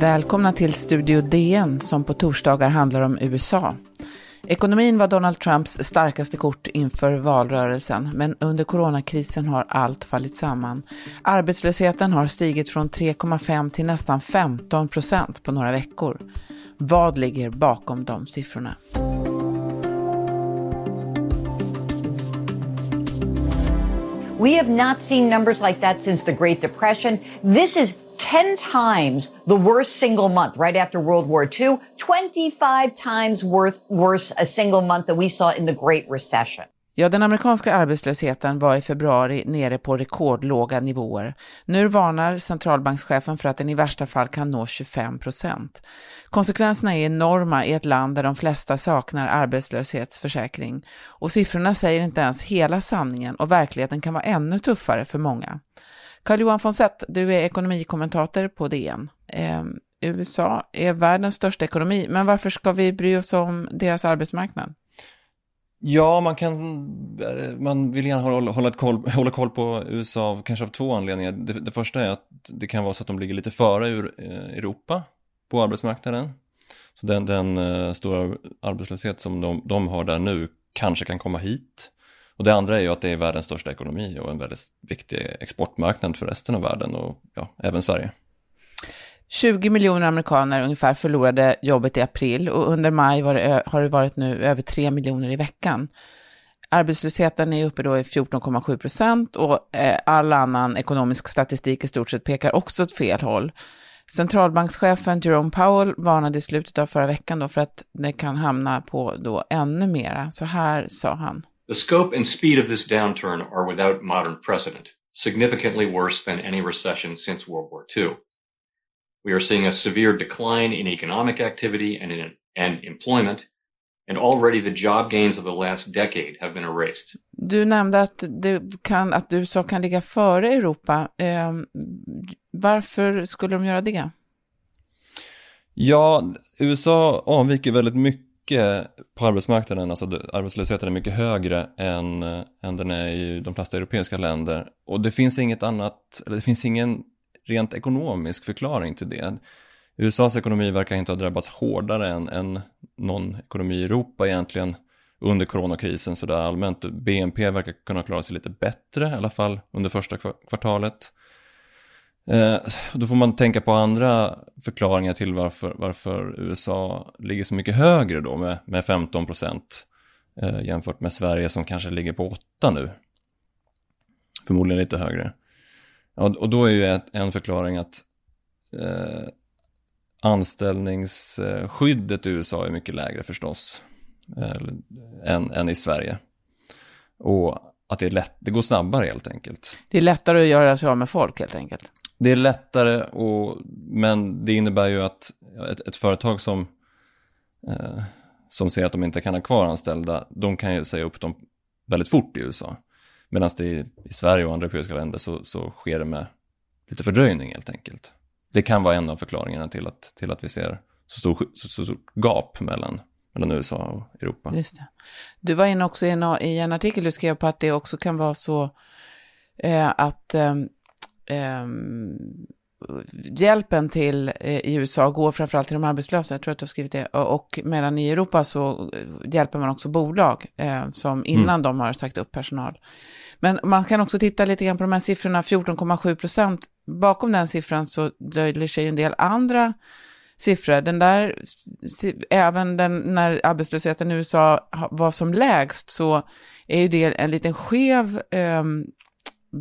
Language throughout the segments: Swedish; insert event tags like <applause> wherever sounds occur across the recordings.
Välkomna till Studio DN som på torsdagar handlar om USA. Ekonomin var Donald Trumps starkaste kort inför valrörelsen, men under coronakrisen har allt fallit samman. Arbetslösheten har stigit från 3,5 till nästan 15 procent på några veckor. Vad ligger bakom de siffrorna? We have not seen numbers like that since the Great Depression. This is 10 times the worst single month right after World War II, 25 times worth, worse a single month that we saw in the Great Recession. Ja, den amerikanska arbetslösheten var i februari nere på rekordlåga nivåer. Nu varnar centralbankschefen för att den i värsta fall kan nå 25 procent. Konsekvenserna är enorma i ett land där de flesta saknar arbetslöshetsförsäkring. Och siffrorna säger inte ens hela sanningen och verkligheten kan vara ännu tuffare för många. Carl-Johan Fonsett, du är ekonomikommentator på DN. Eh, USA är världens största ekonomi, men varför ska vi bry oss om deras arbetsmarknad? Ja, man kan, eh, man vill gärna hålla, hålla, koll, hålla koll på USA av, kanske av två anledningar. Det, det, första är att det kan vara så att de ligger lite före ur, eh, Europa på arbetsmarknaden. Så den, den eh, stora arbetslöshet som de, de har där nu kanske kan komma hit. Och det andra är ju att det är världens största ekonomi och en väldigt viktig exportmarknad för resten av världen och ja, även Sverige. 20 miljoner amerikaner ungefär förlorade jobbet i april och under maj det, har det varit nu över 3 miljoner i veckan. Arbetslösheten är uppe då i 14,7 procent och eh, all annan ekonomisk statistik i stort sett pekar också åt fel håll. Centralbankschefen Jerome Powell varnade i slutet av förra veckan då för att det kan hamna på då ännu mera. Så här sa han. The scope and speed of this downturn are without modern precedent, significantly worse than any recession since World War II. We are seeing a severe decline in economic activity and, in, and employment, and already the job gains of the last decade have been erased. Du nämnde att, det kan, att USA kan ligga före Europa. Eh, varför skulle de göra det? Ja, USA avviker väldigt mycket mycket på arbetsmarknaden, alltså arbetslösheten är mycket högre än, eh, än den är i de flesta europeiska länder. Och det finns inget annat, eller det finns ingen rent ekonomisk förklaring till det. USAs ekonomi verkar inte ha drabbats hårdare än, än någon ekonomi i Europa egentligen under coronakrisen sådär allmänt. BNP verkar kunna klara sig lite bättre, i alla fall under första kvartalet. Eh, då får man tänka på andra förklaringar till varför, varför USA ligger så mycket högre då med, med 15 procent eh, jämfört med Sverige som kanske ligger på 8 nu. Förmodligen lite högre. Ja, och då är ju ett, en förklaring att eh, anställningsskyddet i USA är mycket lägre förstås eh, än, än i Sverige. Och att det, är lätt, det går snabbare helt enkelt. Det är lättare att göra sig av med folk helt enkelt. Det är lättare, och, men det innebär ju att ett, ett företag som, eh, som ser att de inte kan ha kvar anställda, de kan ju säga upp dem väldigt fort i USA. Medan det i, i Sverige och andra europeiska länder så, så sker det med lite fördröjning helt enkelt. Det kan vara en av förklaringarna till att, till att vi ser så stort så, så stor gap mellan, mellan USA och Europa. Just det. Du var inne också i en, i en artikel du skrev på att det också kan vara så eh, att eh, eh, hjälpen till eh, i USA går framförallt till de arbetslösa, jag tror att du har skrivit det, och medan i Europa så eh, hjälper man också bolag eh, som innan mm. de har sagt upp personal. Men man kan också titta lite grann på de här siffrorna, 14,7 procent. Bakom den siffran så döljer sig en del andra siffror. Den där, även den, när arbetslösheten i USA var som lägst så är ju det en liten skev eh,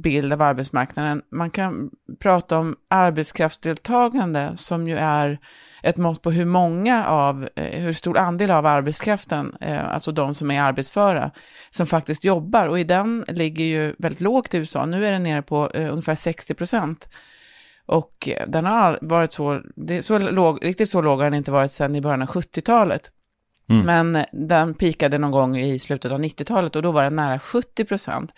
bild av arbetsmarknaden. Man kan prata om arbetskraftsdeltagande som ju är ett mått på hur många av, eh, hur stor andel av arbetskraften, eh, alltså de som är arbetsföra, som faktiskt jobbar. Och i den ligger ju väldigt lågt i USA. Nu är den nere på uh, ungefär 60 procent. Och den har varit så, det så låg, riktigt så låg har den inte varit sedan i början av 70-talet. Mm. Men den pikade någon gång i slutet av 90-talet och då var den nära 70 procent.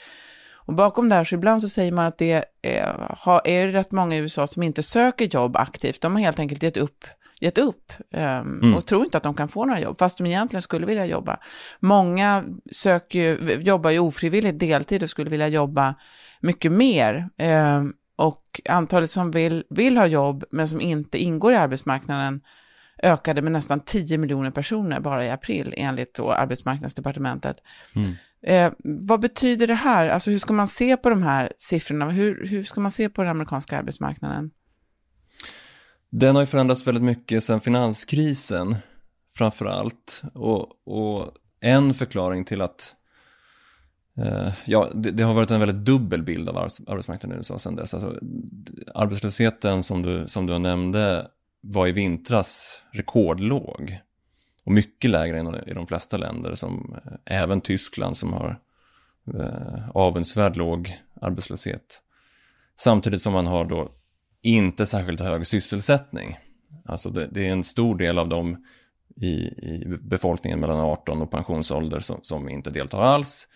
Och bakom det här så ibland så säger man att det är, är rätt många i USA som inte söker jobb aktivt. De har helt enkelt gett upp gett upp um, mm. och tror inte att de kan få några jobb, fast de egentligen skulle vilja jobba. Många söker ju, jobbar ju ofrivilligt deltid och skulle vilja jobba mycket mer. Um, och antalet som vill, vill ha jobb men som inte ingår i arbetsmarknaden ökade med nästan 10 miljoner personer bara i april enligt då arbetsmarknadsdepartementet. Mm. Eh, vad betyder det här? Alltså hur ska man se på de här siffrorna? Hur, hur ska man se på den amerikanska arbetsmarknaden? Den har ju förändrats väldigt mycket sedan finanskrisen framför allt. Och, och en förklaring till att eh, ja, det, det, har varit en väldigt dubbel bild av arbetsmarknaden i USA sedan dess. Alltså, arbetslösheten som du, som du nämnde var i vintras rekordlåg. Och mycket lägre än i de flesta länder, som eh, även Tyskland som har eh, avundsvärd låg arbetslöshet. Samtidigt som man har då inte särskilt hög sysselsättning. Alltså det, det är en stor del av dem i, i, befolkningen mellan 18 och pensionsålder som, som inte deltar alls.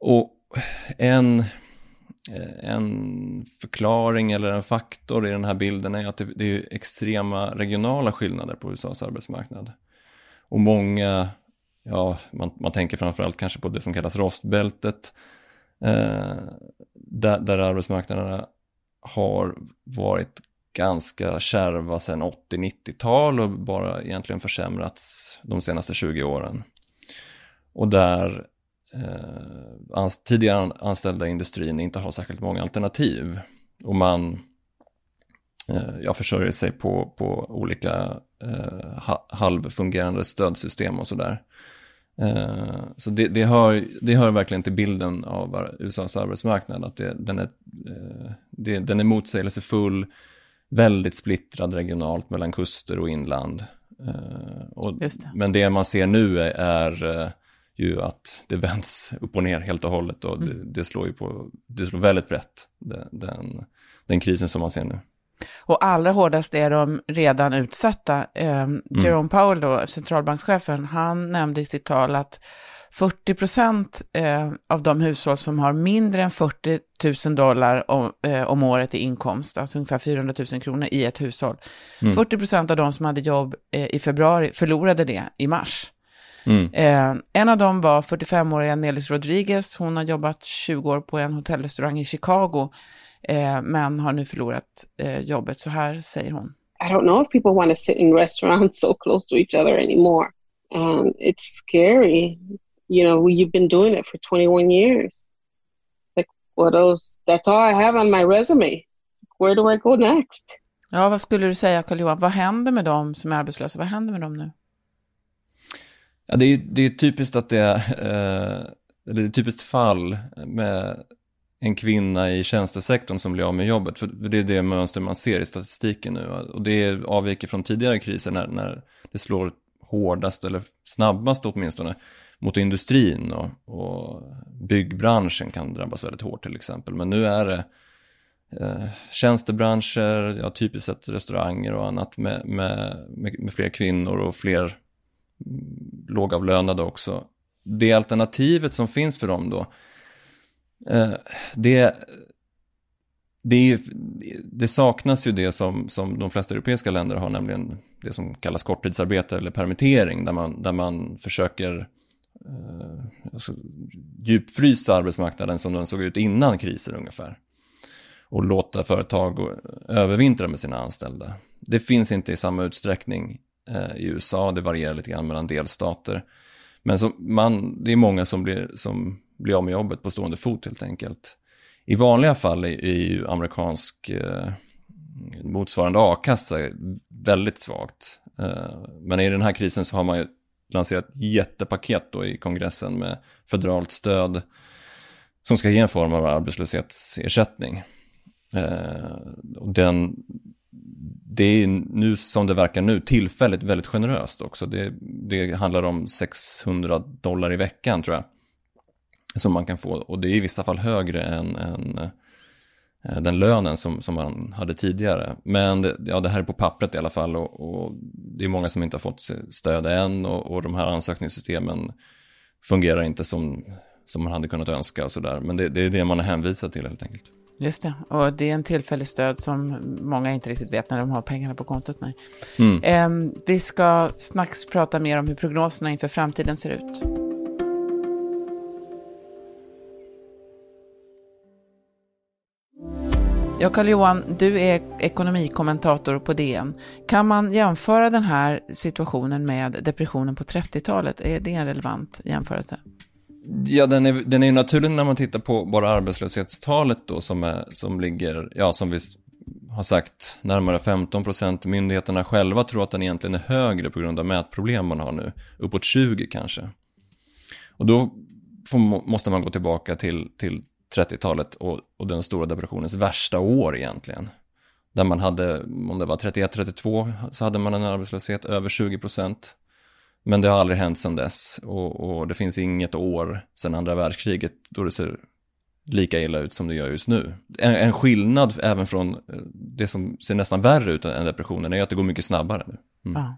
Och en, eh, en förklaring eller en faktor i den här bilden är att det, det är extrema regionala skillnader på USAs arbetsmarknad. Och många, ja, man, man tänker framförallt kanske på det som kallas rostbältet, eh, där, där arbetsmarknaderna har varit ganska kärva sedan 80-90-tal och bara egentligen försämrats de senaste 20 åren. Och där eh, ans tidigare anställda i industrin inte har särskilt många alternativ. Och man eh, jag försörjer sig på, på olika eh, halvfungerande stödsystem och sådär. Eh, så det, det, hör, det hör verkligen till bilden av USAs arbetsmarknad, att det, den, är, eh, det, den är motsägelsefull, väldigt splittrad regionalt mellan kuster och inland. Eh, och, det. Men det man ser nu är, är ju att det vänds upp och ner helt och hållet och mm. det, det, slår ju på, det slår väldigt brett, den, den krisen som man ser nu. Och allra hårdast är de redan utsatta. Eh, mm. Jerome Powell, då, centralbankschefen, han nämnde i sitt tal att 40 procent eh, av de hushåll som har mindre än 40 000 dollar om, eh, om året i inkomst, alltså ungefär 400 000 kronor i ett hushåll, mm. 40 procent av de som hade jobb eh, i februari förlorade det i mars. Mm. Eh, en av dem var 45-åriga Nelis Rodriguez, hon har jobbat 20 år på en hotellrestaurang i Chicago eh, men har nu förlorat eh, jobbet. Så här säger hon. I don't know if people want to sit in restaurants <laughs> so close to each other anymore. And it's scary. You know, you've been doing it for 21 years. It's like, well, those, that's all I have on my resume. Where do I go next? Ja, vad skulle du säga, Carl-Johan? Vad händer med dem som är arbetslösa? Vad händer med dem nu? Ja, det är, det är typiskt att det är, eh, det är ett typiskt fall med en kvinna i tjänstesektorn som blir av med jobbet. För det är det mönster man ser i statistiken nu. Och det avviker från tidigare kriser när, när det slår hårdast, eller snabbast åtminstone, mot industrin och, och byggbranschen kan drabbas väldigt hårt till exempel. Men nu är det eh, tjänstebranscher, ja, typiskt sett restauranger och annat med, med, med, med fler kvinnor och fler lågavlönade också. Det alternativet som finns för dem då, Eh, det, det, ju, det, saknas ju det som, som de flesta europeiska länder har, nämligen det som kallas korttidsarbete eller permittering, där man, där man försöker eh, alltså, djupfrysa arbetsmarknaden som den såg ut innan krisen ungefär. Och låta företag övervintra med sina anställda. Det finns inte i samma utsträckning eh, i USA, det varierar lite grann mellan delstater. Men så man, det är många som blir, som bli av med jobbet på stående fot helt enkelt. I vanliga fall är, ju amerikansk eh, motsvarande a-kassa väldigt svagt. Eh, men i den här krisen så har man ju lanserat jättepaket då i kongressen med federalt stöd som ska ge en form av arbetslöshetsersättning. Eh, och den, det är nu som det verkar nu tillfälligt väldigt generöst också. Det, det handlar om 600 dollar i veckan tror jag som man kan få. Och det är i vissa fall högre än, än eh, den lönen som, som man hade tidigare. Men det, ja, det här är på pappret i alla fall och, och det är många som inte har fått stöd än och, och de här ansökningssystemen fungerar inte som som man hade kunnat önska och sådär. Men det, det är det man har hänvisat till helt enkelt. Just det, och det är en tillfällig stöd som många inte riktigt vet när de har pengarna på kontot. Nej. Mm. Eh, vi ska snacks prata mer om hur prognoserna inför framtiden ser ut. Ja, Carl-Johan, du är ekonomikommentator på DN. Kan man jämföra den här situationen med depressionen på 30-talet? Är det en relevant jämförelse? Ja, den är, den är naturlig när man tittar på bara arbetslöshetstalet då som, är, som ligger, ja som vi har sagt, närmare 15 procent. Myndigheterna själva tror att den egentligen är högre på grund av mätproblem man har nu. Uppåt 20 kanske. Och då får, måste man gå tillbaka till, till 30-talet och, och den stora depressionens värsta år egentligen. Där man hade, om det var 31-32, så hade man en arbetslöshet över 20 procent. Men det har aldrig hänt sedan dess och, och, det finns inget år sedan andra världskriget då det ser lika illa ut som det gör just nu. En, en skillnad även från eh, det som ser nästan värre ut än depressionen är att det går mycket snabbare nu. Mm. Ja.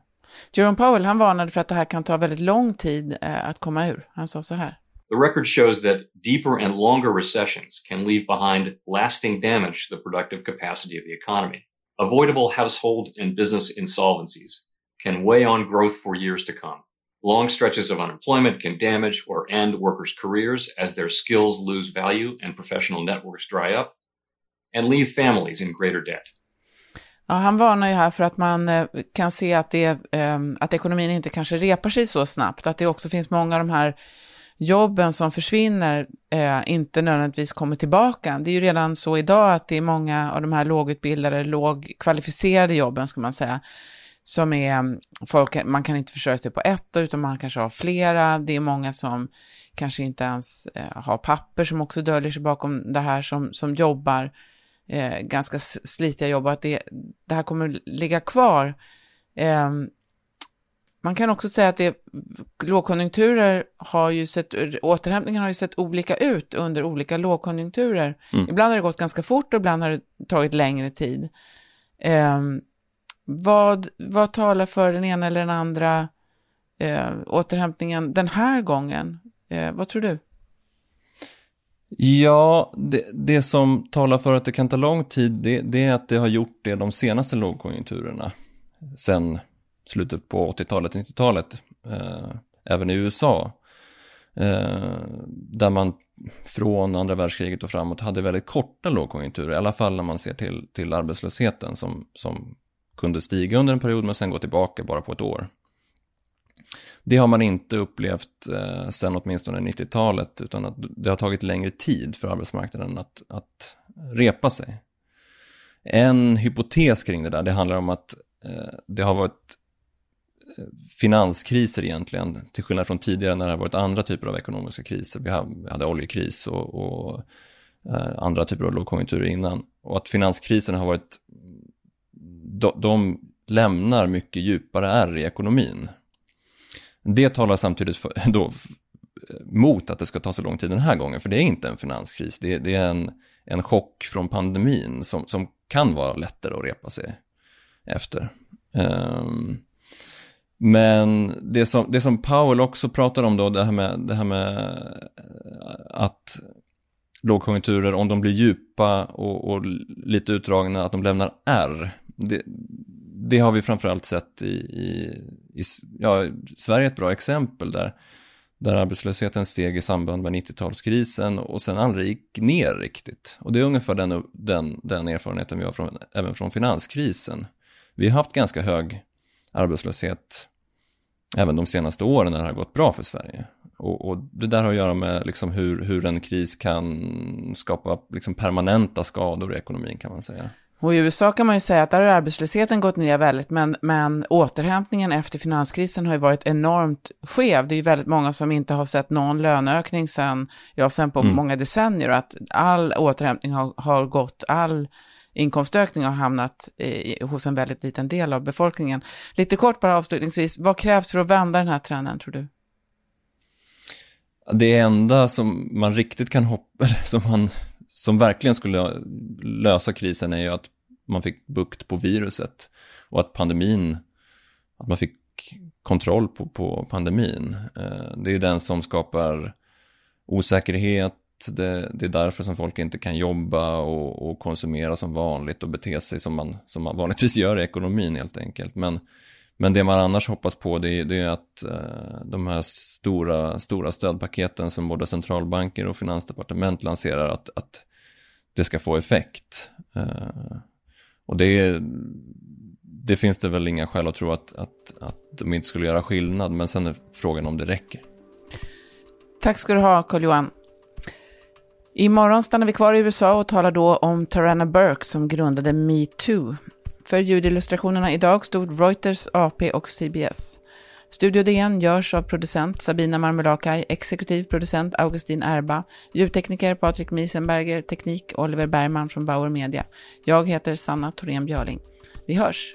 Jerome Powell han varnade för att det här kan ta väldigt lång tid eh, att komma ur. Han sa så här. The record shows that deeper and longer recessions can leave behind lasting damage to the productive capacity of the economy. Avoidable household and business insolvencies can weigh on growth for years to come. Long stretches of unemployment can damage or end workers' careers as their skills lose value and professional networks dry up, and leave families in greater debt. Ja, han varnar ju här för att man eh, kan se att, det, eh, att ekonomin inte kanske repar sig så snabbt, att det också finns många av de här jobben som försvinner eh, inte nödvändigtvis kommer tillbaka. Det är ju redan så idag att det är många av de här lågutbildade, lågkvalificerade jobben, ska man säga, som är, mm, folk, man kan inte försörja sig på ett utan man kanske har flera. Det är många som kanske inte ens eh, har papper som också döljer sig bakom det här som, som jobbar, eh, ganska slitiga jobb, och att det, det här kommer ligga kvar. Eh, man kan också säga att det, lågkonjunkturer har ju sett, återhämtningen har ju sett olika ut under olika lågkonjunkturer. Mm. Ibland har det gått ganska fort och ibland har det tagit längre tid. Um, vad, vad talar för den ena eller den andra eh, återhämtningen den här gången? Eh, vad tror du? Ja, det, det, som talar för att det kan ta lång tid, det, det, är att det har gjort det de senaste lågkonjunkturerna. Sen slutet på 80-talet, 90-talet, eh, även i USA. Eh, där man från andra världskriget och framåt hade väldigt korta lågkonjunkturer, i alla fall när man ser till, till arbetslösheten som, som kunde stiga under en period men sen gå tillbaka bara på ett år. Det har man inte upplevt eh, sen åtminstone 90-talet utan att det har tagit längre tid för arbetsmarknaden att, att repa sig. En hypotes kring det där, det handlar om att eh, det har varit finanskriser egentligen, till skillnad från tidigare när det har varit andra typer av ekonomiska kriser. Vi hade oljekris och, och eh, andra typer av lågkonjunkturer innan. Och att finanskrisen har varit de, de lämnar mycket djupare ärr i ekonomin. Det talar samtidigt för, då, mot att det ska ta så lång tid den här gången, för det är inte en finanskris, det, det är en, en chock från pandemin som, som kan vara lättare att repa sig efter. Um, men det som, det som Powell också pratar om då, det här med, det här med eh, att lågkonjunkturer, om de blir djupa och, och lite utdragna, att de lämnar R det, det har vi framförallt sett i, i, i, ja, Sverige är ett bra exempel där, där arbetslösheten steg i samband med 90-talskrisen och sen aldrig gick ner riktigt. Och det är ungefär den, den, den erfarenheten vi har från, även från finanskrisen. Vi har haft ganska hög arbetslöshet även de senaste åren när det har gått bra för Sverige. Och, och det där har att göra med liksom hur, hur en kris kan skapa liksom permanenta skador i ekonomin kan man säga. Och i USA kan man ju säga att där har arbetslösheten gått ner väldigt, men, men återhämtningen efter finanskrisen har ju varit enormt skev. Det är ju väldigt många som inte har sett någon löneökning sen, ja, sen på mm. många decennier, och att all återhämtning har, har gått, all inkomstökning har hamnat eh, i, hos en väldigt liten del av befolkningen. Lite kort bara avslutningsvis, vad krävs för att vända den här trenden, tror du? Det enda som man riktigt kan hoppa, <laughs> som man som verkligen skulle lösa krisen är ju att man fick bukt på viruset och att pandemin, att man fick kontroll på, på pandemin. Eh, det är ju den som skapar osäkerhet, det, det, är därför som folk inte kan jobba och, och, konsumera som vanligt och bete sig som man, som man vanligtvis gör i ekonomin helt enkelt. Men, men det man annars hoppas på det, det är att eh, de här stora, stora stödpaketen som både centralbanker och finansdepartement lanserar, att, att det ska få effekt. Eh, och det, det finns det väl inga skäl att tro att, att, att de inte skulle göra skillnad, men sen är frågan om det räcker. Tack ska du ha, Carl-Johan. Imorgon stannar vi kvar i USA och talar då om Tarana Burke som grundade metoo. För ljudillustrationerna idag stod Reuters, AP och CBS. Studio DN görs av producent Sabina Marmelakai, exekutiv producent Augustin Erba, ljudtekniker Patrik Miesenberger, teknik Oliver Bergman från Bauer Media. Jag heter Sanna Thorén Björling. Vi hörs!